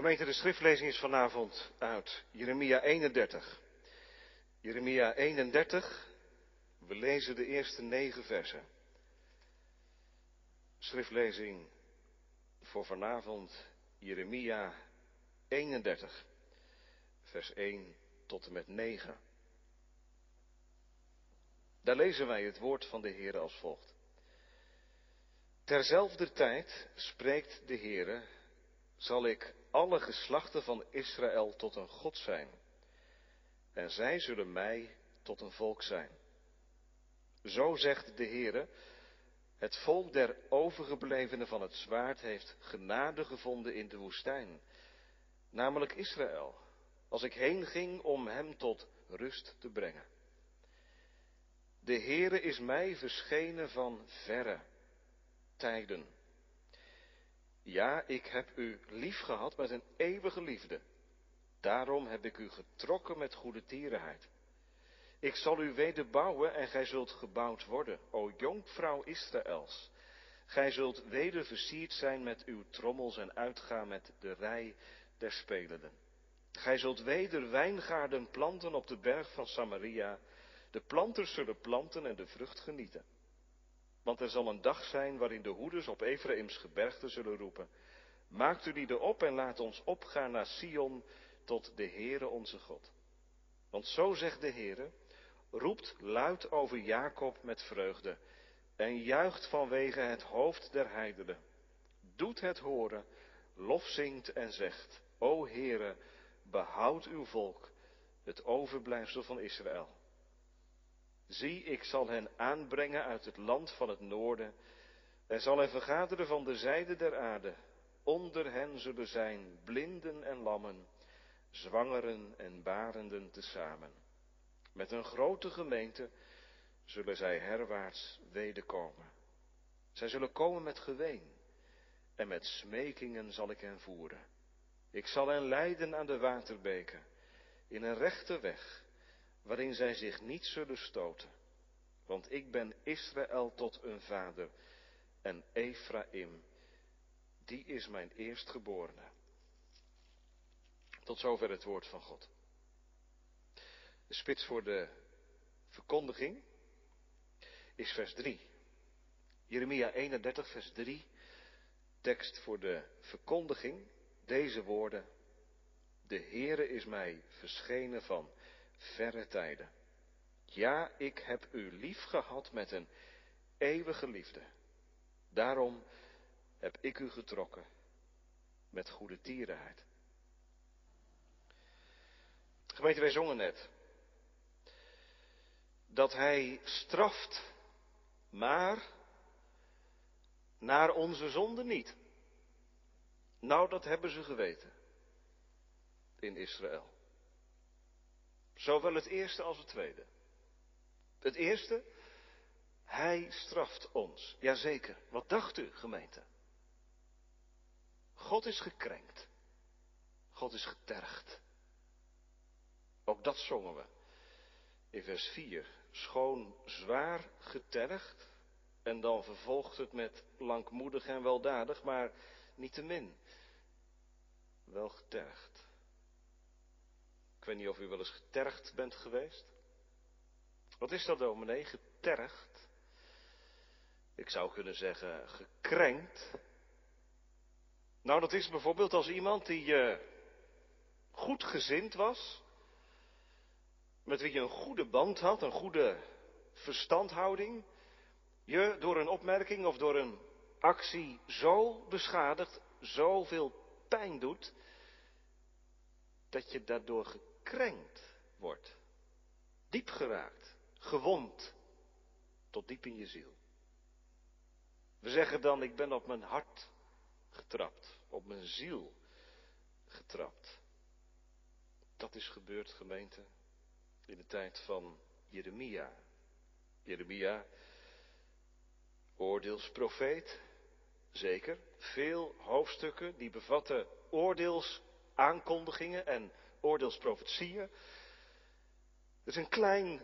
Gemeente, de schriftlezing is vanavond uit Jeremia 31. Jeremia 31, we lezen de eerste negen versen. Schriftlezing voor vanavond Jeremia 31, vers 1 tot en met 9. Daar lezen wij het woord van de Heer als volgt. Terzelfde tijd spreekt de Heere, zal ik alle geslachten van Israël tot een God zijn. En zij zullen mij tot een volk zijn. Zo zegt de Heere, het volk der overgeblevenen van het zwaard heeft genade gevonden in de woestijn, namelijk Israël, als ik heen ging om hem tot rust te brengen. De Heere is mij verschenen van verre tijden. Ja, ik heb u lief gehad met een eeuwige liefde. Daarom heb ik u getrokken met goede tierenheid. Ik zal u wederbouwen en gij zult gebouwd worden, o jonkvrouw Israëls. Gij zult weder versierd zijn met uw trommels en uitgaan met de rij der spelenden. Gij zult weder wijngaarden planten op de berg van Samaria. De planters zullen planten en de vrucht genieten. Want er zal een dag zijn waarin de hoeders op Ephraïms gebergte zullen roepen. Maakt u die op en laat ons opgaan naar Sion tot de Heere onze God. Want zo zegt de Heere, roept luid over Jacob met vreugde en juicht vanwege het hoofd der heidenen. Doet het horen, lof zingt en zegt, O Heere, behoud uw volk, het overblijfsel van Israël. Zie, ik zal hen aanbrengen uit het land van het noorden en zal hen vergaderen van de zijde der aarde. Onder hen zullen zijn blinden en lammen, zwangeren en barenden tezamen. Met een grote gemeente zullen zij herwaarts wederkomen. Zij zullen komen met geween en met smekingen zal ik hen voeren. Ik zal hen leiden aan de waterbeken, in een rechte weg, waarin zij zich niet zullen stoten. Want ik ben Israël tot een vader en Ephraim, die is mijn eerstgeborene. Tot zover het woord van God. De spits voor de verkondiging is vers 3. Jeremia 31, vers 3. Tekst voor de verkondiging. Deze woorden. De Heere is mij verschenen van verre tijden. Ja, ik heb u lief gehad met een eeuwige liefde. Daarom heb ik u getrokken met goede tierenheid. Gemeente, wij zongen net dat hij straft, maar naar onze zonde niet. Nou, dat hebben ze geweten in Israël. Zowel het eerste als het tweede. Het eerste, hij straft ons. Jazeker. Wat dacht u, gemeente? God is gekrenkt. God is getergd. Ook dat zongen we. In vers 4. Schoon zwaar getergd. En dan vervolgt het met langmoedig en weldadig, maar niettemin wel getergd. Ik weet niet of u wel eens getergd bent geweest. Wat is dat dominee? Getergd? Ik zou kunnen zeggen gekrenkt. Nou, dat is bijvoorbeeld als iemand die uh, goed gezind was, met wie je een goede band had, een goede verstandhouding, je door een opmerking of door een actie zo beschadigt, zoveel pijn doet, dat je daardoor gekrenkt wordt, diep geraakt gewond tot diep in je ziel. We zeggen dan, ik ben op mijn hart getrapt, op mijn ziel getrapt. Dat is gebeurd, gemeente, in de tijd van Jeremia. Jeremia, oordeelsprofeet, zeker. Veel hoofdstukken die bevatten oordeelsaankondigingen en oordeelsprofetieën. Het is een klein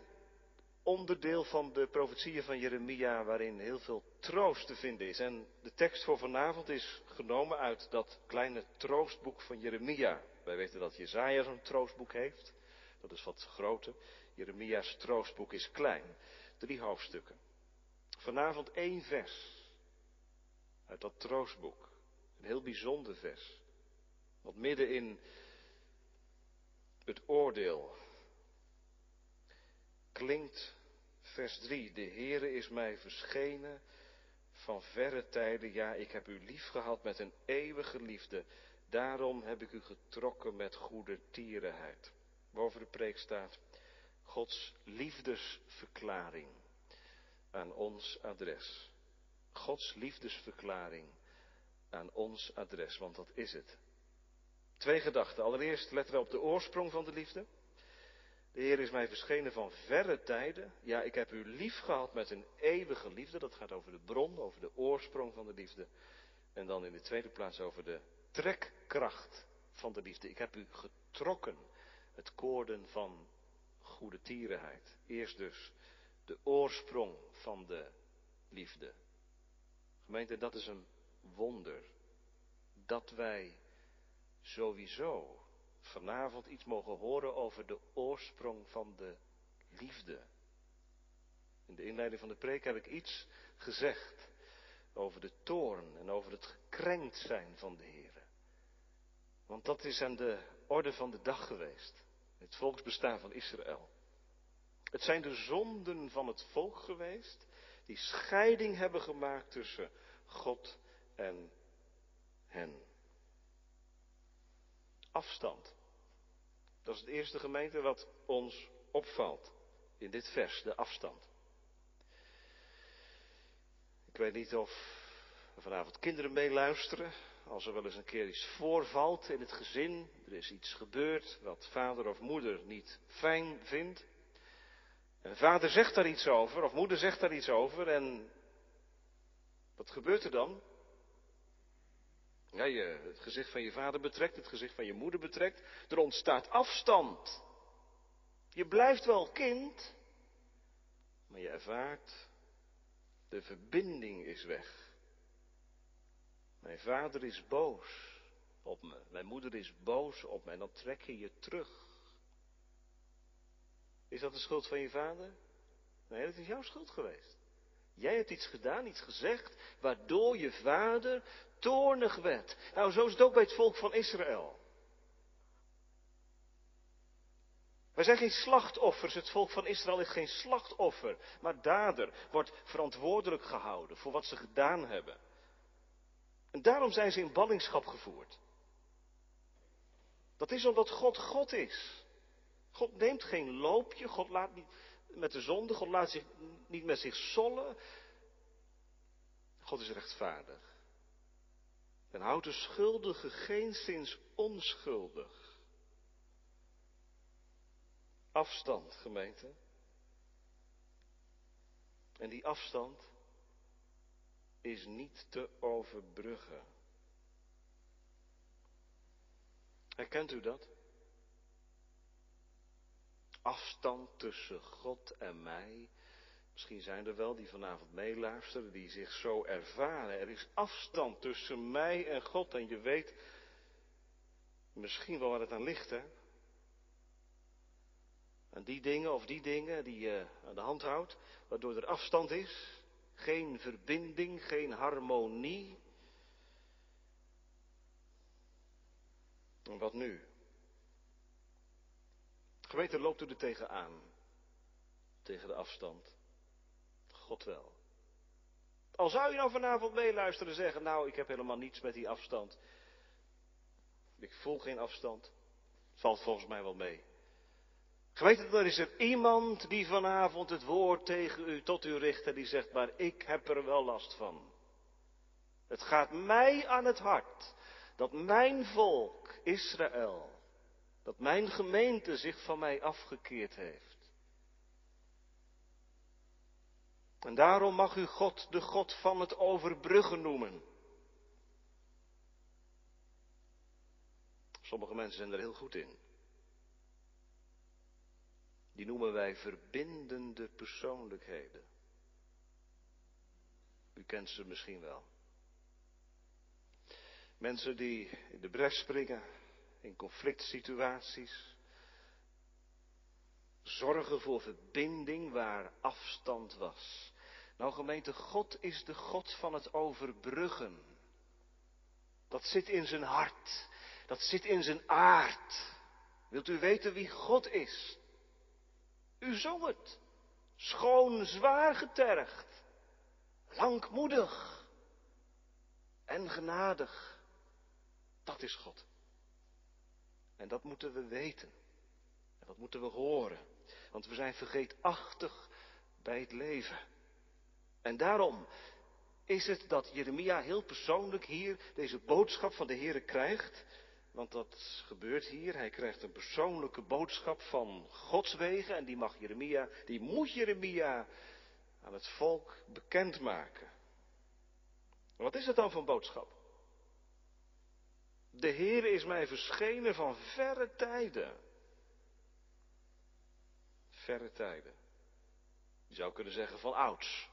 onderdeel van de profetieën van Jeremia waarin heel veel troost te vinden is. En de tekst voor vanavond is genomen uit dat kleine troostboek van Jeremia. Wij weten dat Jezaja zo'n troostboek heeft. Dat is wat groter. Jeremia's troostboek is klein. Drie hoofdstukken. Vanavond één vers uit dat troostboek. Een heel bijzonder vers. Want midden in het oordeel klinkt vers 3. De Heere is mij verschenen van verre tijden. Ja, ik heb u lief gehad met een eeuwige liefde. Daarom heb ik u getrokken met goede tierenheid. Boven de preek staat Gods liefdesverklaring aan ons adres. Gods liefdesverklaring aan ons adres, want dat is het. Twee gedachten. Allereerst letten we op de oorsprong van de liefde. De Heer is mij verschenen van verre tijden. Ja, ik heb u lief gehad met een eeuwige liefde. Dat gaat over de bron, over de oorsprong van de liefde. En dan in de tweede plaats over de trekkracht van de liefde. Ik heb u getrokken. Het koorden van goede tierenheid. Eerst dus de oorsprong van de liefde. Gemeente, dat is een wonder. Dat wij sowieso vanavond iets mogen horen over de oorsprong van de liefde. In de inleiding van de preek heb ik iets gezegd over de toorn en over het gekrenkt zijn van de Heer. Want dat is aan de orde van de dag geweest. Het volksbestaan van Israël. Het zijn de zonden van het volk geweest die scheiding hebben gemaakt tussen God en hen. Afstand. Dat is het eerste gemeente wat ons opvalt in dit vers, de afstand. Ik weet niet of er vanavond kinderen meeluisteren. Als er wel eens een keer iets voorvalt in het gezin, er is iets gebeurd wat vader of moeder niet fijn vindt. En vader zegt daar iets over, of moeder zegt daar iets over, en wat gebeurt er dan? Ja, je het gezicht van je vader betrekt, het gezicht van je moeder betrekt. Er ontstaat afstand. Je blijft wel kind, maar je ervaart, de verbinding is weg. Mijn vader is boos op me, mijn moeder is boos op me en dan trek je je terug. Is dat de schuld van je vader? Nee, dat is jouw schuld geweest. Jij hebt iets gedaan, iets gezegd, waardoor je vader toornig werd. Nou, zo is het ook bij het volk van Israël. Wij zijn geen slachtoffers, het volk van Israël is geen slachtoffer, maar dader, wordt verantwoordelijk gehouden voor wat ze gedaan hebben. En daarom zijn ze in ballingschap gevoerd. Dat is omdat God God is. God neemt geen loopje, God laat niet met de zonde, God laat zich niet met zich zollen. God is rechtvaardig. En houdt de schuldige geen sinds onschuldig. Afstand, gemeente. En die afstand is niet te overbruggen. Herkent u dat? Afstand tussen God en mij Misschien zijn er wel die vanavond meeluisteren, die zich zo ervaren. Er is afstand tussen mij en God en je weet misschien wel waar het aan ligt, hè? Aan die dingen of die dingen die je aan de hand houdt, waardoor er afstand is, geen verbinding, geen harmonie. En wat nu? Geweten loopt u er tegenaan, tegen de afstand. God wel. Al zou je nou vanavond meeluisteren en zeggen, nou ik heb helemaal niets met die afstand. Ik voel geen afstand. Valt volgens mij wel mee. Geweten, er is er iemand die vanavond het woord tegen u, tot u richt en die zegt, maar ik heb er wel last van. Het gaat mij aan het hart dat mijn volk, Israël, dat mijn gemeente zich van mij afgekeerd heeft. En daarom mag u God de God van het overbruggen noemen. Sommige mensen zijn er heel goed in. Die noemen wij verbindende persoonlijkheden. U kent ze misschien wel. Mensen die in de bres springen, in conflict situaties, zorgen voor verbinding waar afstand was. Nou gemeente, God is de God van het overbruggen. Dat zit in zijn hart. Dat zit in zijn aard. Wilt u weten wie God is? U zong het. Schoon zwaar getergd. Langmoedig. En genadig. Dat is God. En dat moeten we weten. En dat moeten we horen. Want we zijn vergeetachtig bij het leven. En daarom is het dat Jeremia heel persoonlijk hier deze boodschap van de Heer krijgt. Want dat gebeurt hier. Hij krijgt een persoonlijke boodschap van Gods wegen. En die mag Jeremia, die moet Jeremia aan het volk bekendmaken. Wat is het dan voor boodschap? De Heer is mij verschenen van verre tijden. Verre tijden. Je zou kunnen zeggen van ouds.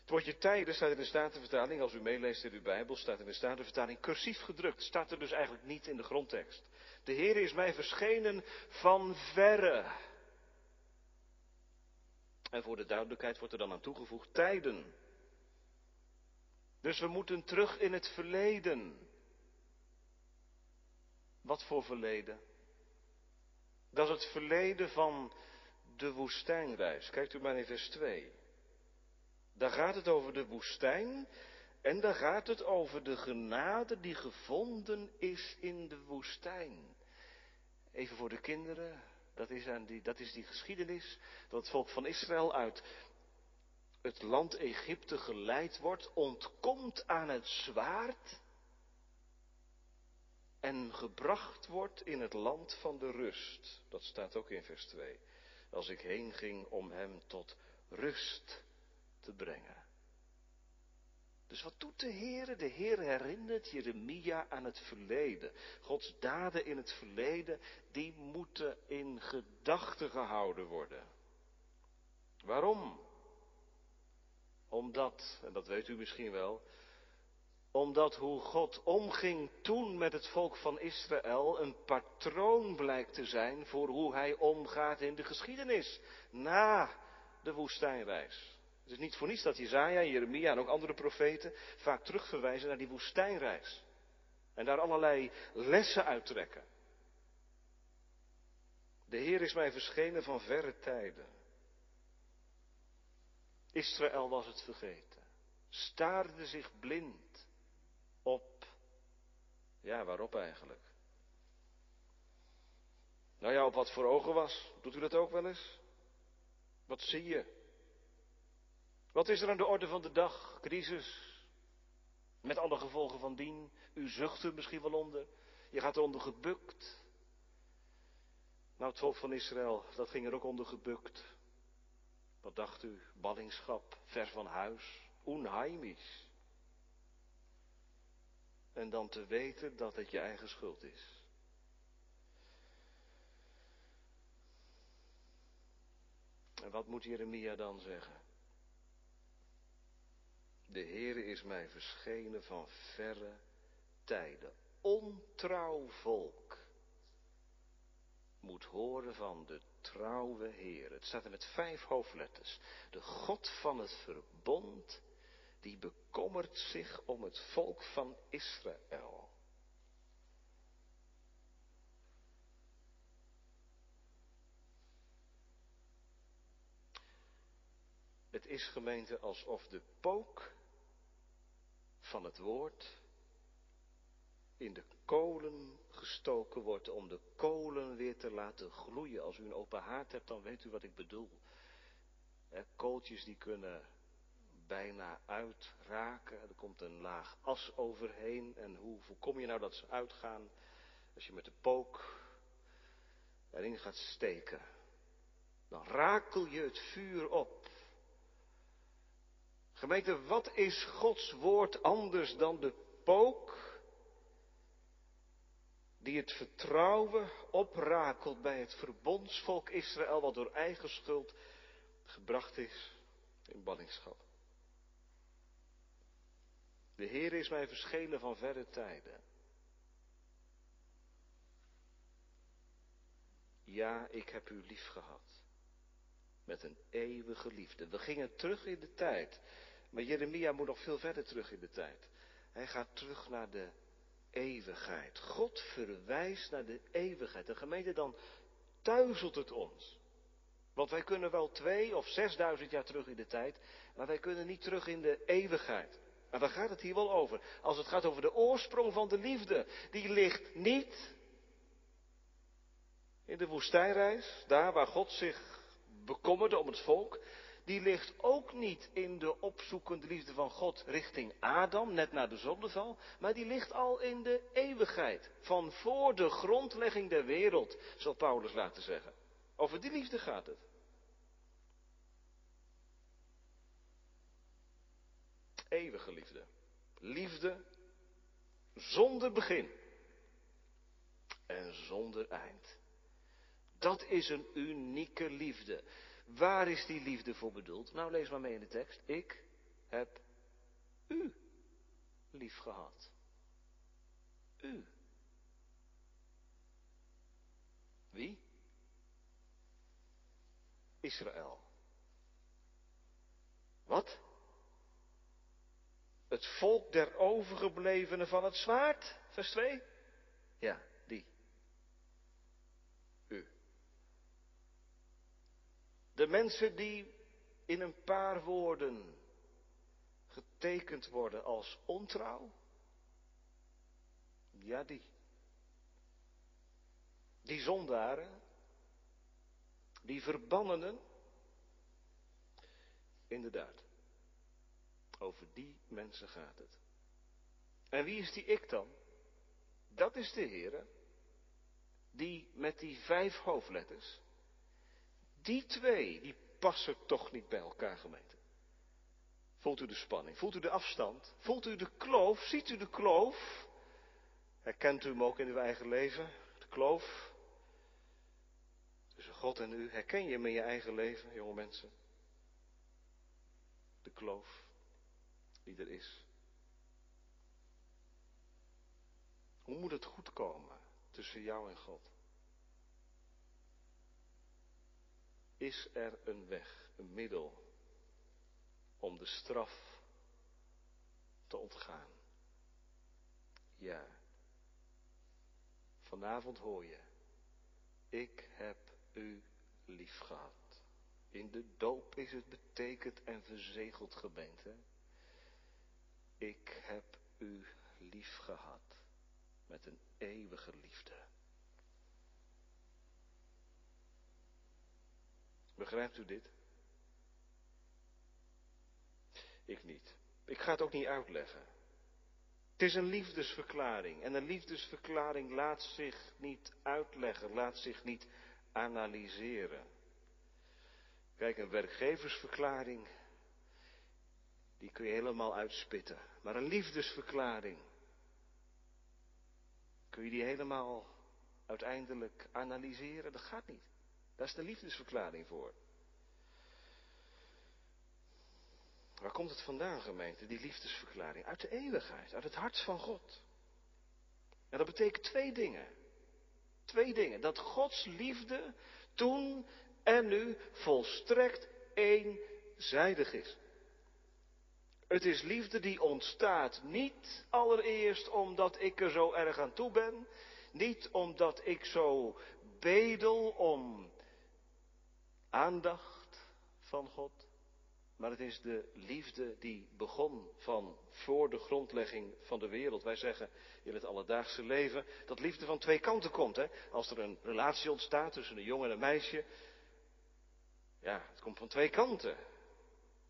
Het woordje tijden staat in de Statenvertaling, als u meeleest in uw Bijbel, staat in de Statenvertaling cursief gedrukt. Staat er dus eigenlijk niet in de grondtekst. De Heer is mij verschenen van verre. En voor de duidelijkheid wordt er dan aan toegevoegd tijden. Dus we moeten terug in het verleden. Wat voor verleden? Dat is het verleden van de woestijnreis. Kijkt u maar in vers 2. Daar gaat het over de woestijn en daar gaat het over de genade die gevonden is in de woestijn. Even voor de kinderen, dat is, aan die, dat is die geschiedenis dat het volk van Israël uit het land Egypte geleid wordt, ontkomt aan het zwaard en gebracht wordt in het land van de rust. Dat staat ook in vers 2. Als ik heen ging om hem tot rust te brengen. Dus wat doet de Heer? De Heer herinnert Jeremia aan het verleden. Gods daden in het verleden, die moeten in gedachten gehouden worden. Waarom? Omdat, en dat weet u misschien wel, omdat hoe God omging toen met het volk van Israël een patroon blijkt te zijn voor hoe hij omgaat in de geschiedenis na de woestijnreis. Het is niet voor niets dat Jezaja, Jeremia en ook andere profeten vaak terugverwijzen naar die woestijnreis. En daar allerlei lessen uittrekken. De Heer is mij verschenen van verre tijden. Israël was het vergeten. Staarde zich blind. Ja, waarop eigenlijk? Nou ja, op wat voor ogen was. Doet u dat ook wel eens? Wat zie je? Wat is er aan de orde van de dag? Crisis. Met alle gevolgen van dien. U zucht er misschien wel onder. Je gaat eronder gebukt. Nou, het volk van Israël, dat ging er ook onder gebukt. Wat dacht u? Ballingschap, ver van huis, onheimisch. En dan te weten dat het je eigen schuld is. En wat moet Jeremia dan zeggen? De Heere is mij verschenen van verre tijden. Ontrouw volk moet horen van de trouwe Heer. Het staat er met vijf hoofdletters. De God van het verbond, die bekommert zich om het volk van Israël. Het is gemeente alsof de pook van het woord in de kolen gestoken wordt om de kolen weer te laten gloeien. Als u een open haard hebt, dan weet u wat ik bedoel. kooltjes die kunnen bijna uitraken. Er komt een laag as overheen. En hoe voorkom je nou dat ze uitgaan? Als je met de pook erin gaat steken. Dan rakel je het vuur op. Gemeente, wat is Gods woord anders dan de pook die het vertrouwen oprakelt bij het verbondsvolk Israël, wat door eigen schuld gebracht is in ballingschap. De Heer is mij verschenen van verre tijden. Ja, ik heb u lief gehad. Met een eeuwige liefde. We gingen terug in de tijd. Maar Jeremia moet nog veel verder terug in de tijd. Hij gaat terug naar de eeuwigheid. God verwijst naar de eeuwigheid. De gemeente dan duizelt het ons. Want wij kunnen wel twee of zesduizend jaar terug in de tijd, maar wij kunnen niet terug in de eeuwigheid. Maar waar gaat het hier wel over? Als het gaat over de oorsprong van de liefde, die ligt niet in de woestijnreis, daar waar God zich bekommerde om het volk, die ligt ook niet in de opzoekende liefde van God richting Adam, net na de zondeval, maar die ligt al in de eeuwigheid, van voor de grondlegging der wereld, zal Paulus laten zeggen. Over die liefde gaat het. Eeuwige liefde. Liefde zonder begin en zonder eind. Dat is een unieke liefde. Waar is die liefde voor bedoeld? Nou, lees maar mee in de tekst. Ik heb u lief gehad. U. Wie? Israël. Wat? Het volk der overgeblevenen van het zwaard, vers 2? Ja, die. U. De mensen die in een paar woorden getekend worden als ontrouw? Ja, die. Die zondaren, die verbannenen, inderdaad. Over die mensen gaat het. En wie is die ik dan? Dat is de Heer, die met die vijf hoofdletters, die twee, die passen toch niet bij elkaar gemeente. Voelt u de spanning? Voelt u de afstand? Voelt u de kloof? Ziet u de kloof? Herkent u hem ook in uw eigen leven? De kloof tussen God en u. Herken je hem in je eigen leven, jonge mensen? De kloof die er is. Hoe moet het goed komen tussen jou en God? Is er een weg, een middel om de straf te ontgaan? Ja. Vanavond hoor je, ik heb u lief gehad. In de doop is het betekend en verzegeld gemeente. Ik heb u lief gehad met een eeuwige liefde. Begrijpt u dit? Ik niet. Ik ga het ook niet uitleggen. Het is een liefdesverklaring en een liefdesverklaring laat zich niet uitleggen, laat zich niet analyseren. Kijk, een werkgeversverklaring die kun je helemaal uitspitten. Maar een liefdesverklaring, kun je die helemaal uiteindelijk analyseren? Dat gaat niet. Daar is de liefdesverklaring voor. Waar komt het vandaan, gemeente, die liefdesverklaring? Uit de eeuwigheid, uit het hart van God. En dat betekent twee dingen. Twee dingen. Dat Gods liefde toen en nu volstrekt eenzijdig is. Het is liefde die ontstaat niet allereerst omdat ik er zo erg aan toe ben, niet omdat ik zo bedel om aandacht van God, maar het is de liefde die begon van voor de grondlegging van de wereld. Wij zeggen in het alledaagse leven dat liefde van twee kanten komt. Hè? Als er een relatie ontstaat tussen een jongen en een meisje, ja, het komt van twee kanten.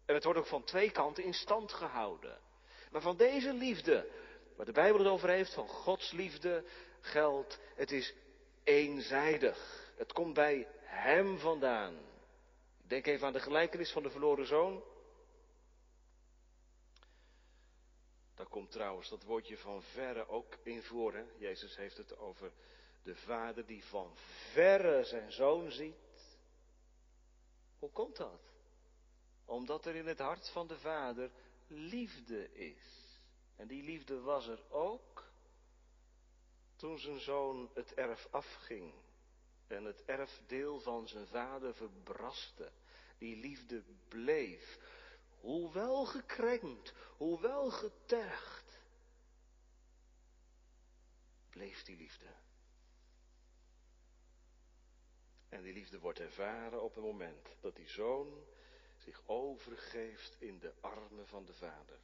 En het wordt ook van twee kanten in stand gehouden. Maar van deze liefde, waar de Bijbel het over heeft, van Gods liefde, geldt, het is eenzijdig. Het komt bij Hem vandaan. Denk even aan de gelijkenis van de verloren zoon. Daar komt trouwens dat woordje van verre ook in voor. Hè? Jezus heeft het over de vader die van verre zijn zoon ziet. Hoe komt dat? Omdat er in het hart van de vader liefde is. En die liefde was er ook toen zijn zoon het erf afging en het erfdeel van zijn vader verbraste. Die liefde bleef, hoewel gekrenkt, hoewel getergd, bleef die liefde. En die liefde wordt ervaren op het moment dat die zoon zich overgeeft in de armen van de vader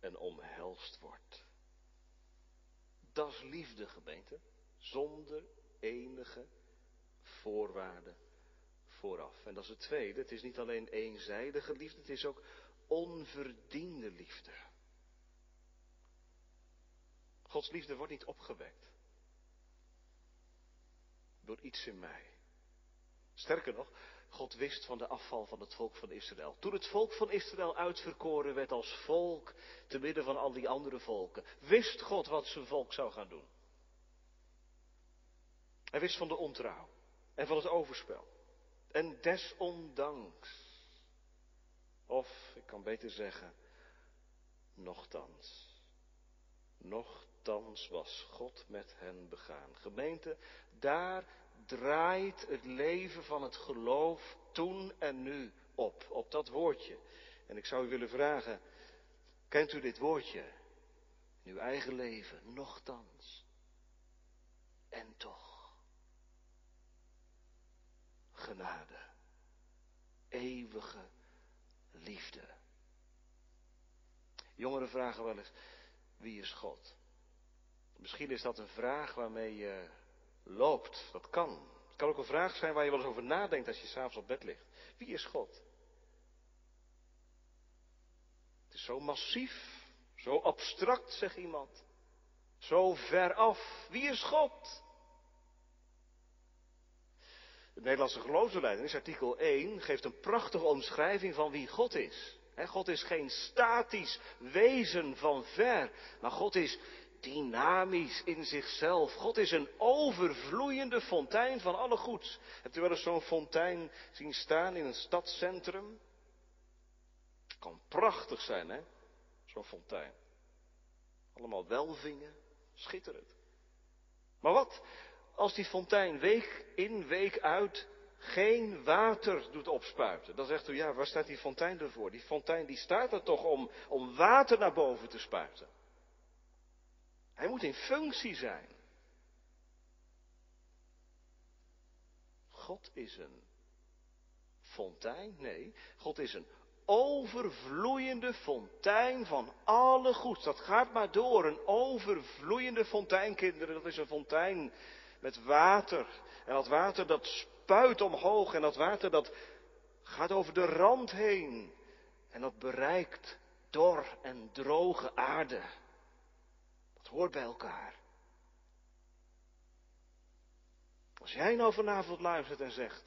en omhelst wordt. Dat is liefde, gemeente, zonder enige voorwaarde vooraf. En dat is het tweede, het is niet alleen eenzijdige liefde, het is ook onverdiende liefde. Gods liefde wordt niet opgewekt door iets in mij. Sterker nog, God wist van de afval van het volk van Israël. Toen het volk van Israël uitverkoren werd als volk, te midden van al die andere volken, wist God wat zijn volk zou gaan doen. Hij wist van de ontrouw en van het overspel. En desondanks, of ik kan beter zeggen, nochtans, nochtans was God met hen begaan. Gemeente, daar draait het leven van het geloof toen en nu op, op dat woordje. En ik zou u willen vragen, kent u dit woordje? In uw eigen leven, nochtans. En toch. Genade. Eeuwige liefde. Jongeren vragen wel eens, wie is God? Misschien is dat een vraag waarmee je loopt. Dat kan. Het kan ook een vraag zijn waar je wel eens over nadenkt als je s'avonds op bed ligt. Wie is God? Het is zo massief, zo abstract, zegt iemand. Zo ver af. Wie is God? De Nederlandse geloofsbelijdenis, artikel 1, geeft een prachtige omschrijving van wie God is. God is geen statisch wezen van ver, maar God is dynamisch in zichzelf. God is een overvloeiende fontein van alle goeds. Hebt u wel eens zo'n fontein zien staan in een stadscentrum? Kan prachtig zijn, hè? Zo'n fontein. Allemaal welvingen, schitterend. Maar wat als die fontein week in, week uit geen water doet opspuiten? Dan zegt u, ja, waar staat die fontein ervoor? Die fontein die staat er toch om, om water naar boven te spuiten. Hij moet in functie zijn. God is een fontein? Nee, God is een overvloeiende fontein van alle goeds. Dat gaat maar door. Een overvloeiende fontein, kinderen. Dat is een fontein met water. En dat water dat spuit omhoog. En dat water dat gaat over de rand heen. En dat bereikt dor en droge aarde. Hoort bij elkaar. Als jij nou vanavond luistert en zegt,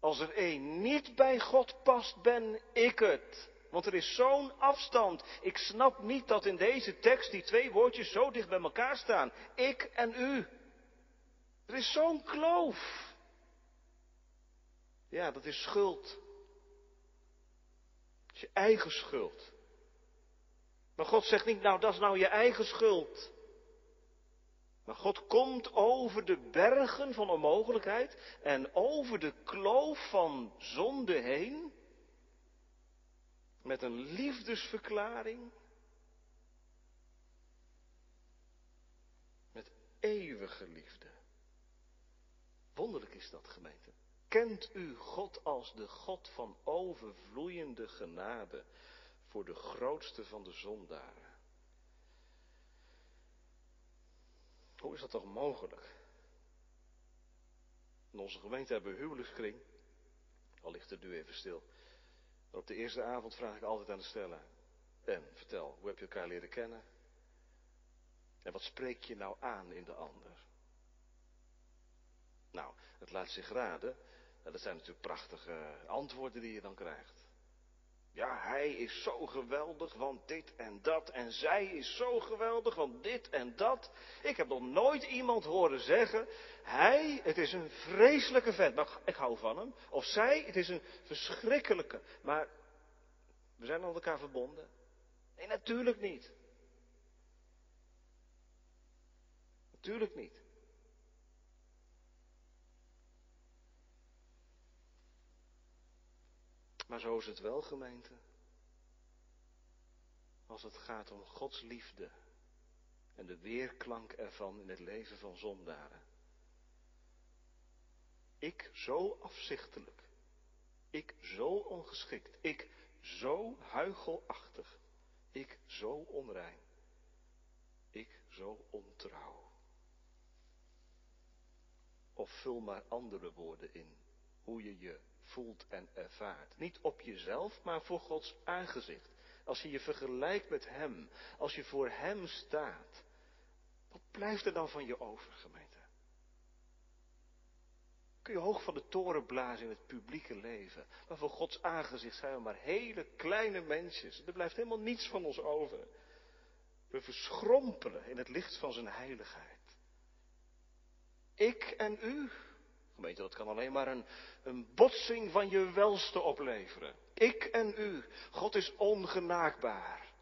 als er één niet bij God past, ben ik het. Want er is zo'n afstand. Ik snap niet dat in deze tekst die twee woordjes zo dicht bij elkaar staan. Ik en u. Er is zo'n kloof. Ja, dat is schuld. Dat is je eigen schuld. Maar God zegt niet, nou dat is nou je eigen schuld. Maar God komt over de bergen van onmogelijkheid en over de kloof van zonde heen. Met een liefdesverklaring. Met eeuwige liefde. Wonderlijk is dat, gemeente. Kent u God als de God van overvloeiende genade? Voor de grootste van de zondaren. Hoe is dat toch mogelijk? In onze gemeente hebben we huwelijkskring. Al ligt het nu even stil. Maar op de eerste avond vraag ik altijd aan de stellen. En vertel, hoe heb je elkaar leren kennen? En wat spreek je nou aan in de ander? Nou, het laat zich raden. Dat zijn natuurlijk prachtige antwoorden die je dan krijgt. Ja, hij is zo geweldig, want dit en dat. En zij is zo geweldig, want dit en dat. Ik heb nog nooit iemand horen zeggen, hij, het is een vreselijke vent, maar ik hou van hem. Of zij, het is een verschrikkelijke, maar we zijn aan elkaar verbonden. Nee, natuurlijk niet. Natuurlijk niet. Maar zo is het wel, gemeente. Als het gaat om Gods liefde en de weerklank ervan in het leven van zondaren. Ik zo afzichtelijk, ik zo ongeschikt, ik zo huichelachtig, ik zo onrein, ik zo ontrouw. Of vul maar andere woorden in, hoe je je voelt en ervaart. Niet op jezelf, maar voor Gods aangezicht. Als je je vergelijkt met Hem, als je voor Hem staat, wat blijft er dan van je over, gemeente? Kun je hoog van de toren blazen in het publieke leven, maar voor Gods aangezicht zijn we maar hele kleine mensjes. Er blijft helemaal niets van ons over. We verschrompelen in het licht van Zijn heiligheid. Ik en u, Gemeente, dat kan alleen maar een, een botsing van je welste opleveren. Ik en u, God is ongenaakbaar.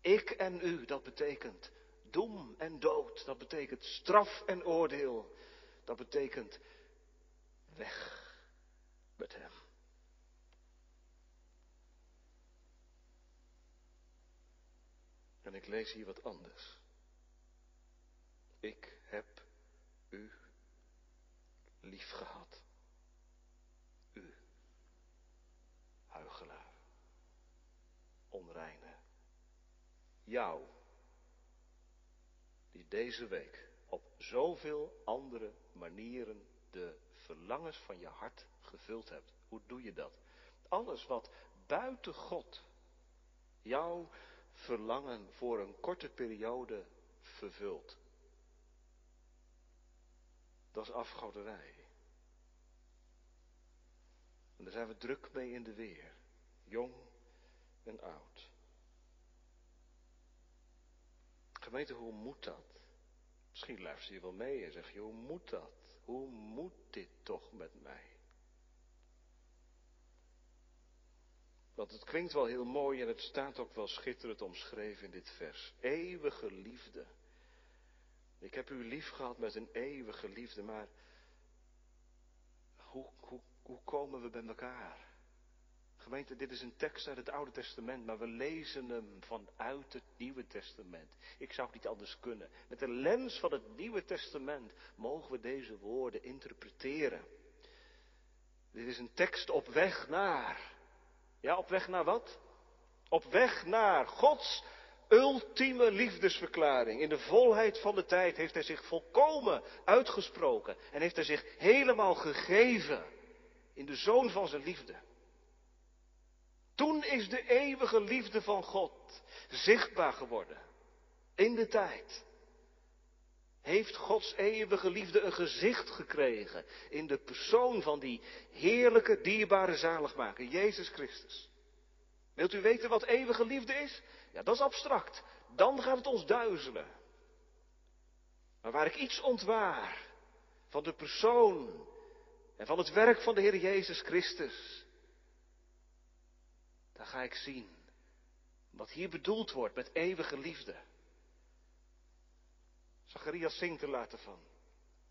Ik en u, dat betekent doem en dood. Dat betekent straf en oordeel. Dat betekent weg met hem. En ik lees hier wat anders. Ik heb u lief gehad. U, huigelaar, onreine, jou, die deze week op zoveel andere manieren de verlangens van je hart gevuld hebt. Hoe doe je dat? Alles wat buiten God jouw verlangen voor een korte periode vervult. Dat is afgoderij. En daar zijn we druk mee in de weer. Jong en oud. Gemeente, hoe moet dat? Misschien luister je wel mee en zeg je, hoe moet dat? Hoe moet dit toch met mij? Want het klinkt wel heel mooi en het staat ook wel schitterend omschreven in dit vers. Eeuwige liefde. Ik heb u lief gehad met een eeuwige liefde, maar hoe, hoe, hoe komen we bij elkaar? Gemeente, dit is een tekst uit het Oude Testament, maar we lezen hem vanuit het Nieuwe Testament. Ik zou het niet anders kunnen. Met de lens van het Nieuwe Testament mogen we deze woorden interpreteren. Dit is een tekst op weg naar. Ja, op weg naar wat? Op weg naar Gods ultieme liefdesverklaring. In de volheid van de tijd heeft hij zich volkomen uitgesproken en heeft hij zich helemaal gegeven in de zoon van zijn liefde. Toen is de eeuwige liefde van God zichtbaar geworden. In de tijd. Heeft Gods eeuwige liefde een gezicht gekregen in de persoon van die heerlijke, dierbare zaligmaker, Jezus Christus. Wilt u weten wat eeuwige liefde is? Ja, dat is abstract. Dan gaat het ons duizelen. Maar waar ik iets ontwaar van de persoon en van het werk van de Heer Jezus Christus, dan ga ik zien wat hier bedoeld wordt met eeuwige liefde. Zacharias zingt er later van.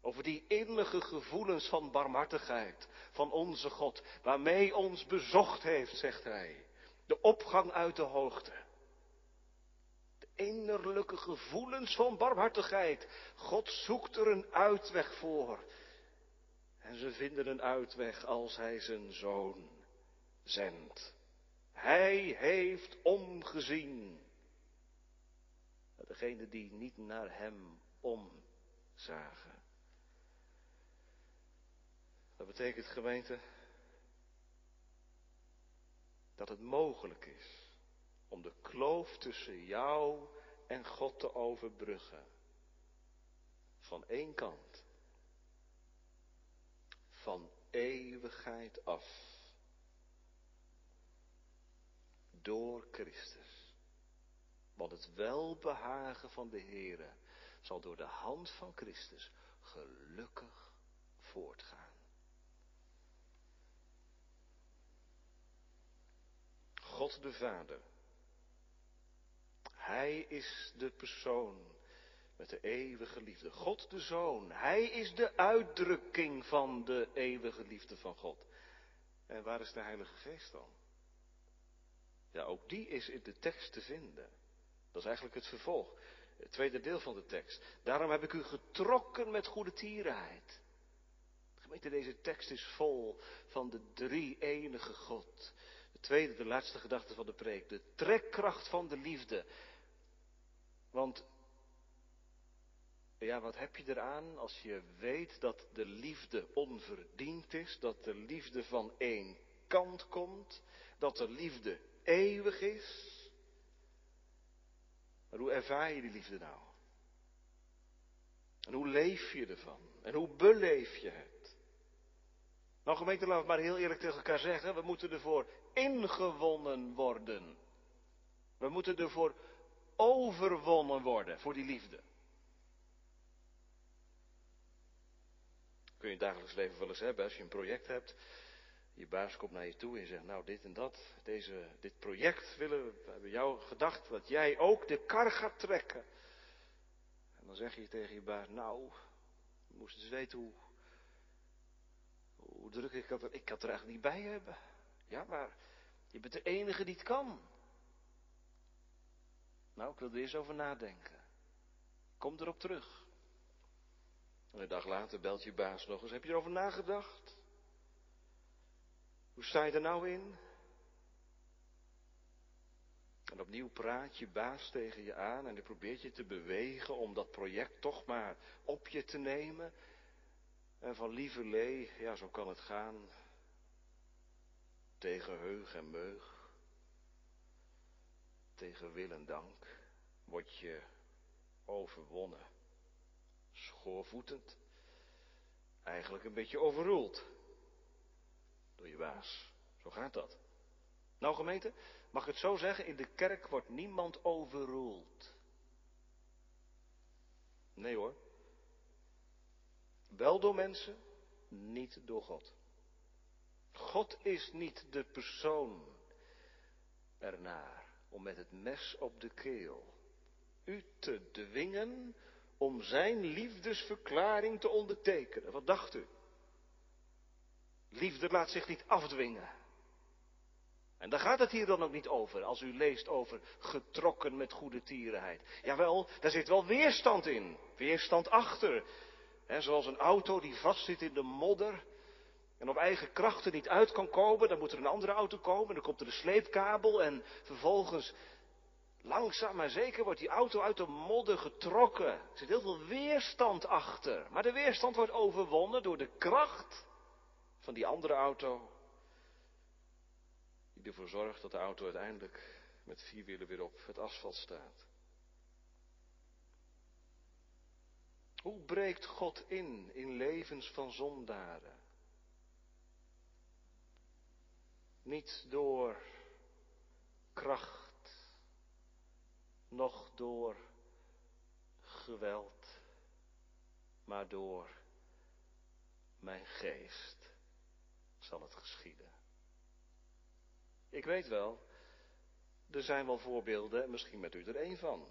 Over die innige gevoelens van barmhartigheid van onze God, waarmee ons bezocht heeft, zegt hij. De opgang uit de hoogte. Innerlijke gevoelens van barmhartigheid. God zoekt er een uitweg voor. En ze vinden een uitweg als hij zijn zoon zendt. Hij heeft omgezien. Degene die niet naar hem omzagen. Dat betekent gemeente dat het mogelijk is om de kloof tussen jou en God te overbruggen. Van één kant. Van eeuwigheid af. door Christus. Want het welbehagen van de Heere zal door de hand van Christus gelukkig voortgaan. God de Vader. Hij is de persoon met de eeuwige liefde. God de Zoon. Hij is de uitdrukking van de eeuwige liefde van God. En waar is de Heilige Geest dan? Ja, ook die is in de tekst te vinden. Dat is eigenlijk het vervolg. Het tweede deel van de tekst. Daarom heb ik u getrokken met goede tierenheid. Gemeente, deze tekst is vol van de drie enige God. De tweede, de laatste gedachte van de preek. De trekkracht van de liefde. Want, ja, wat heb je eraan als je weet dat de liefde onverdiend is? Dat de liefde van één kant komt? Dat de liefde eeuwig is? Maar hoe ervaar je die liefde nou? En hoe leef je ervan? En hoe beleef je het? Nou gemeente, laten we maar heel eerlijk tegen elkaar zeggen, we moeten ervoor ingewonnen worden. We moeten ervoor overwonnen worden, voor die liefde. Kun je het dagelijks leven wel eens hebben, als je een project hebt, je baas komt naar je toe en zegt, nou dit en dat, deze, dit project willen we, we hebben jou gedacht dat jij ook de kar gaat trekken. En dan zeg je tegen je baas, nou, je moest eens weten hoe, hoe druk ik had, ik had er eigenlijk niet bij hebben. Ja, maar je bent de enige die het kan. Nou, ik wil er eens over nadenken. Kom erop terug. En een dag later belt je baas nog eens, heb je erover nagedacht? Hoe sta je er nou in? En opnieuw praat je baas tegen je aan en hij probeert je te bewegen om dat project toch maar op je te nemen. En van lieverlee, ja zo kan het gaan, tegen heug en meug, tegen wil en dank, word je overwonnen. Schoorvoetend, eigenlijk een beetje overroeld door je baas. Zo gaat dat. Nou gemeente, mag ik het zo zeggen, in de kerk wordt niemand overroeld. Nee hoor. Wel door mensen, niet door God. God is niet de persoon ernaar om met het mes op de keel u te dwingen om zijn liefdesverklaring te ondertekenen. Wat dacht u? Liefde laat zich niet afdwingen. En daar gaat het hier dan ook niet over, als u leest over getrokken met goede tierenheid. Jawel, daar zit wel weerstand in. Weerstand achter. He, zoals een auto die vastzit in de modder en op eigen krachten niet uit kan komen, dan moet er een andere auto komen, dan komt er een sleepkabel en vervolgens langzaam maar zeker wordt die auto uit de modder getrokken. Er zit heel veel weerstand achter, maar de weerstand wordt overwonnen door de kracht van die andere auto, die ervoor zorgt dat de auto uiteindelijk met vier wielen weer op het asfalt staat. Hoe breekt God in in levens van zondaren? Niet door kracht, noch door geweld, maar door mijn geest zal het geschieden. Ik weet wel, er zijn wel voorbeelden, en misschien met u er één van.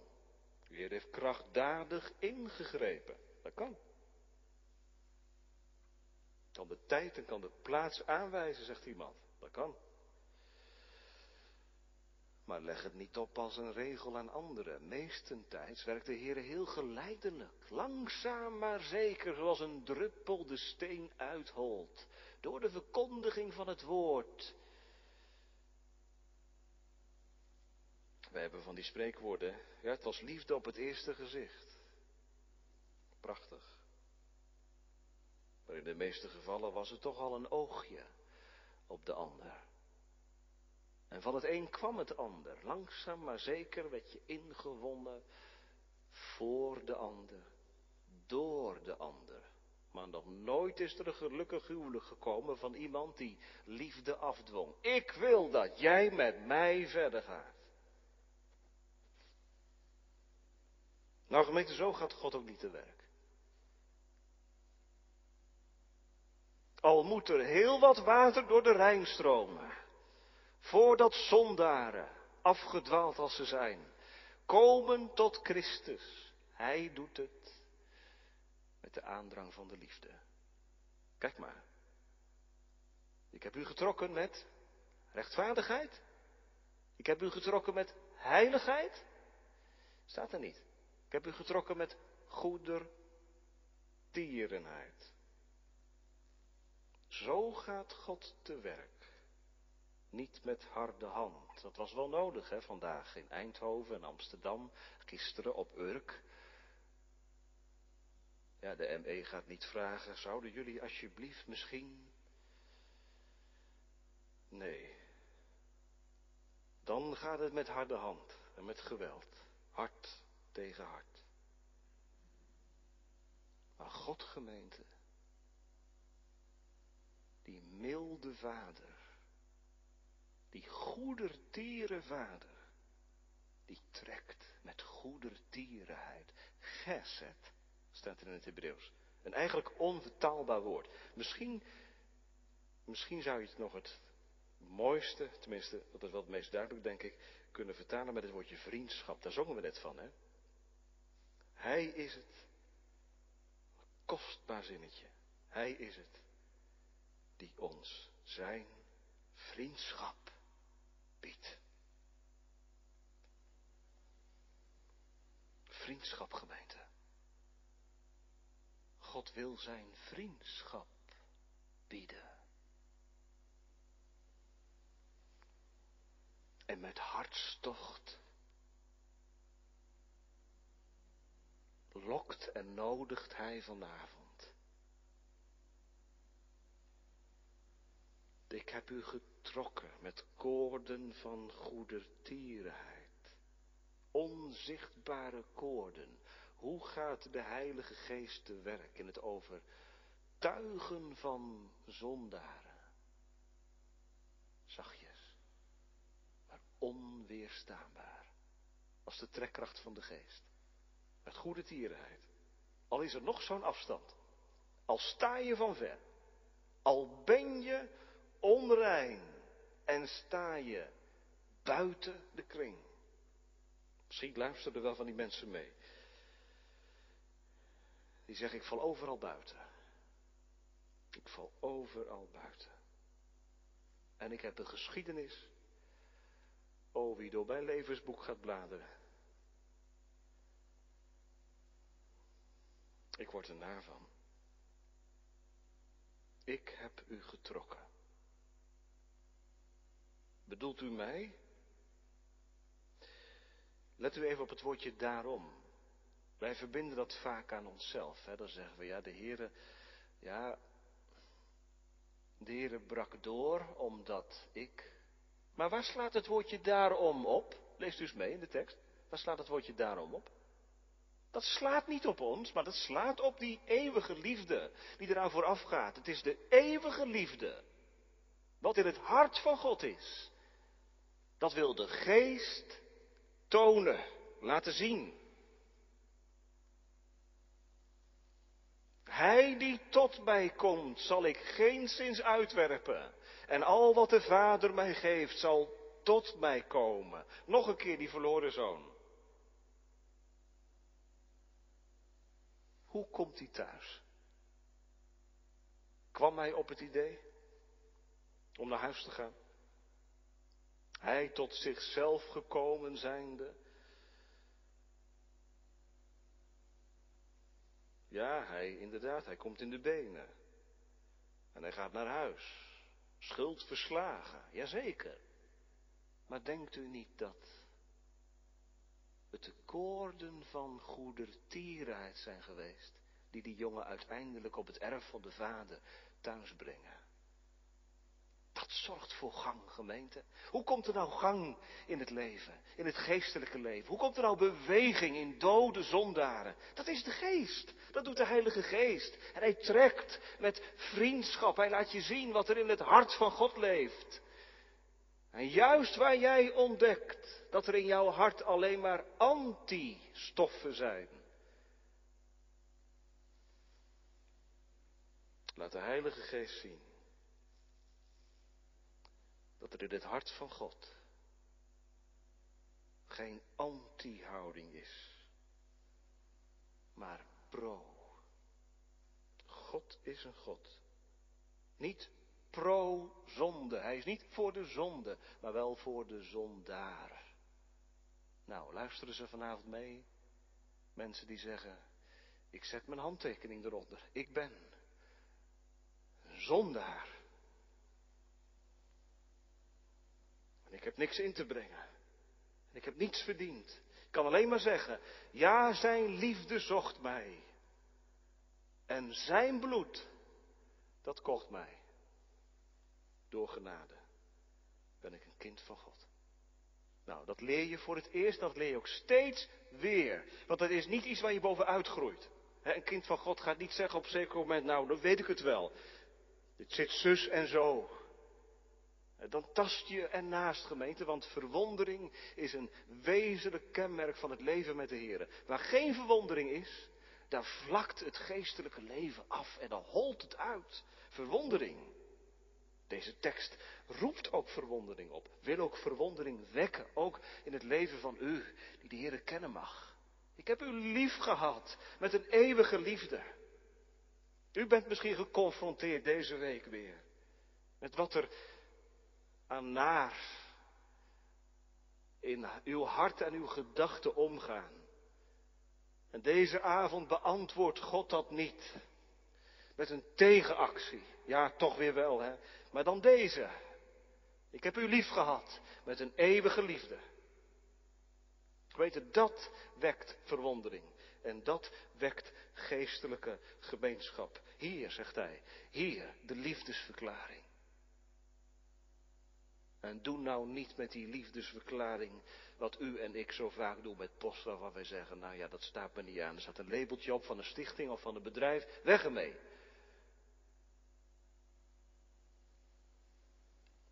U heeft krachtdadig ingegrepen. Dat kan. Kan de tijd en kan de plaats aanwijzen, zegt iemand. Kan. Maar leg het niet op als een regel aan anderen. Meestentijds werkt de Heer heel geleidelijk, langzaam maar zeker, zoals een druppel de steen uitholt door de verkondiging van het woord. We hebben van die spreekwoorden, ja, het was liefde op het eerste gezicht. Prachtig. Maar in de meeste gevallen was het toch al een oogje op de ander. En van het een kwam het ander. Langzaam maar zeker werd je ingewonnen voor de ander, door de ander. Maar nog nooit is er een gelukkig huwelijk gekomen van iemand die liefde afdwong. Ik wil dat jij met mij verder gaat. Nou gemeente, zo gaat God ook niet te werk. Al moet er heel wat water door de Rijn stromen, voordat zondaren, afgedwaald als ze zijn, komen tot Christus. Hij doet het met de aandrang van de liefde. Kijk maar. Ik heb u getrokken met rechtvaardigheid. Ik heb u getrokken met heiligheid. Staat er niet. Ik heb u getrokken met goedertierenheid. Zo gaat God te werk. Niet met harde hand. Dat was wel nodig, hè, vandaag in Eindhoven en Amsterdam, gisteren op Urk. Ja, de ME gaat niet vragen, zouden jullie alsjeblieft misschien. Nee. Dan gaat het met harde hand en met geweld. Hart tegen hart. Maar God gemeente, die milde vader, die goedertiere vader, die trekt met goedertierenheid. Geset, staat er in het Hebreeuws. Een eigenlijk onvertaalbaar woord. Misschien, misschien zou je het nog het mooiste, tenminste, dat is wel het meest duidelijk, denk ik, kunnen vertalen met het woordje vriendschap. Daar zongen we net van, hè? Hij is het. Kostbaar zinnetje. Hij is het die ons zijn vriendschap biedt. Vriendschap gemeente. God wil zijn vriendschap bieden. En met hartstocht lokt en nodigt hij vanavond. Ik heb u getrokken met koorden van goedertierenheid. Onzichtbare koorden. Hoe gaat de Heilige Geest te werk in het overtuigen van zondaren? Zachtjes, maar onweerstaanbaar. Als de trekkracht van de Geest. Met goede tierenheid. Al is er nog zo'n afstand. Al sta je van ver. Al ben je onrein. En sta je buiten de kring. Misschien luisteren wel van die mensen mee. Die zeggen, ik val overal buiten. Ik val overal buiten. En ik heb een geschiedenis. Oh, wie door mijn levensboek gaat bladeren. Ik word er naar van. Ik heb u getrokken. Bedoelt u mij? Let u even op het woordje daarom. Wij verbinden dat vaak aan onszelf. Hè? Dan zeggen we, ja, de Heere, ja, de Heere brak door omdat ik. Maar waar slaat het woordje daarom op? Leest u eens mee in de tekst. Waar slaat het woordje daarom op? Dat slaat niet op ons, maar dat slaat op die eeuwige liefde die eraan vooraf gaat. Het is de eeuwige liefde. Wat in het hart van God is. Dat wil de geest tonen, laten zien. Hij die tot mij komt, zal ik geen zins uitwerpen. En al wat de Vader mij geeft, zal tot mij komen. Nog een keer die verloren zoon. Hoe komt hij thuis? Kwam hij op het idee om naar huis te gaan? Hij tot zichzelf gekomen zijnde. Ja, hij inderdaad, hij komt in de benen. En hij gaat naar huis. Schuld verslagen, jazeker. Maar denkt u niet dat het de koorden van goedertierenheid zijn geweest, die die jongen uiteindelijk op het erf van de vader thuis brengen. Dat zorgt voor gang, gemeente. Hoe komt er nou gang in het leven, in het geestelijke leven? Hoe komt er nou beweging in dode zondaren? Dat is de geest. Dat doet de Heilige Geest. En hij trekt met vriendschap. Hij laat je zien wat er in het hart van God leeft. En juist waar jij ontdekt dat er in jouw hart alleen maar anti-stoffen zijn. Laat de Heilige Geest zien dat er in het hart van God geen anti-houding is, maar pro. God is een God. Niet pro-zonde. Hij is niet voor de zonde, maar wel voor de zondaar. Nou, luisteren ze vanavond mee? Mensen die zeggen, ik zet mijn handtekening eronder. Ik ben zondaar. En ik heb niks in te brengen. En ik heb niets verdiend. Ik kan alleen maar zeggen, ja, zijn liefde zocht mij. En zijn bloed, dat kocht mij. Door genade ben ik een kind van God. Nou, dat leer je voor het eerst, dat leer je ook steeds weer. Want dat is niet iets waar je bovenuit groeit. een kind van God gaat niet zeggen op een zeker moment, nou, dan weet ik het wel. Dit zit zus en zo. Dan tast je ernaast, gemeente, want verwondering is een wezenlijk kenmerk van het leven met de Heer. Waar geen verwondering is, daar vlakt het geestelijke leven af en dan holt het uit. Verwondering. Deze tekst roept ook verwondering op, wil ook verwondering wekken, ook in het leven van u, die de Heer kennen mag. Ik heb u lief gehad met een eeuwige liefde. U bent misschien geconfronteerd deze week weer met wat er naar in uw hart en uw gedachten omgaan. En deze avond beantwoordt God dat niet. Met een tegenactie. Ja, toch weer wel, hè. Maar dan deze. Ik heb u lief gehad met een eeuwige liefde. Weet het, dat wekt verwondering. En dat wekt geestelijke gemeenschap. Hier, zegt hij, hier de liefdesverklaring. En doe nou niet met die liefdesverklaring wat u en ik zo vaak doen met post waarvan wij zeggen, nou ja, dat staat me niet aan. Er staat een labeltje op van een stichting of van een bedrijf, weg ermee.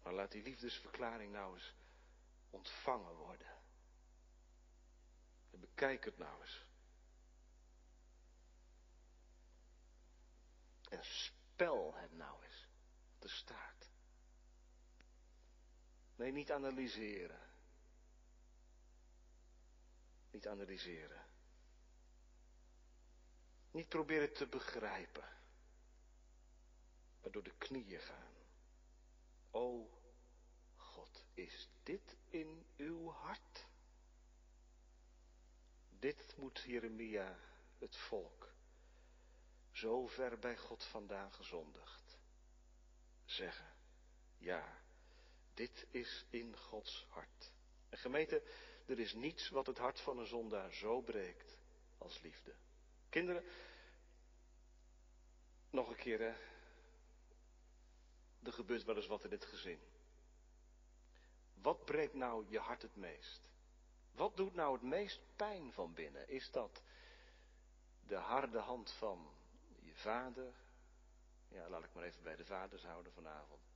Maar laat die liefdesverklaring nou eens ontvangen worden. En bekijk het nou eens. En spel het nou eens. Er staat. Nee, niet analyseren. Niet analyseren. Niet proberen te begrijpen. Maar door de knieën gaan. O God, is dit in uw hart? Dit moet Jeremia het volk, zo ver bij God vandaan gezondigd, zeggen. Ja, dit is in Gods hart. En gemeente, er is niets wat het hart van een zondaar zo breekt als liefde. Kinderen, nog een keer hè. Er gebeurt wel eens wat in dit gezin. Wat breekt nou je hart het meest? Wat doet nou het meest pijn van binnen? Is dat de harde hand van je vader? Ja, laat ik maar even bij de vaders houden vanavond.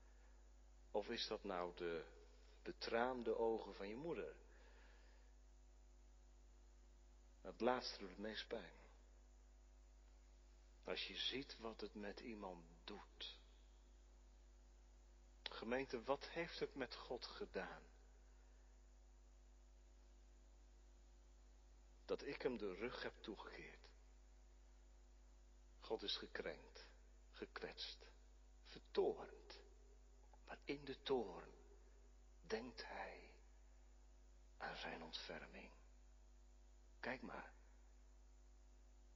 Of is dat nou de betraande ogen van je moeder? Het laatste doet het meest pijn. Als je ziet wat het met iemand doet. Gemeente, wat heeft het met God gedaan? Dat ik hem de rug heb toegekeerd. God is gekrenkt, gekwetst, vertoornd. Maar in de toorn denkt hij aan zijn ontferming. Kijk maar.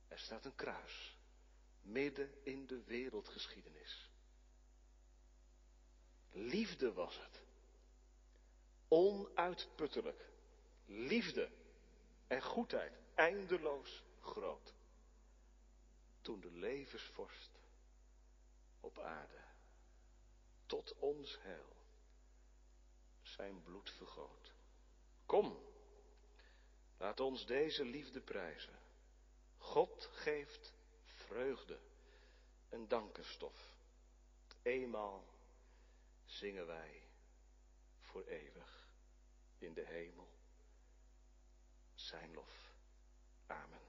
Er staat een kruis midden in de wereldgeschiedenis. Liefde was het. Onuitputtelijk. Liefde en goedheid eindeloos groot. Toen de levensvorst op aarde tot ons heil zijn bloed vergoot. Kom, laat ons deze liefde prijzen. God geeft vreugde en dankenstof. Eenmaal zingen wij voor eeuwig in de hemel zijn lof. Amen.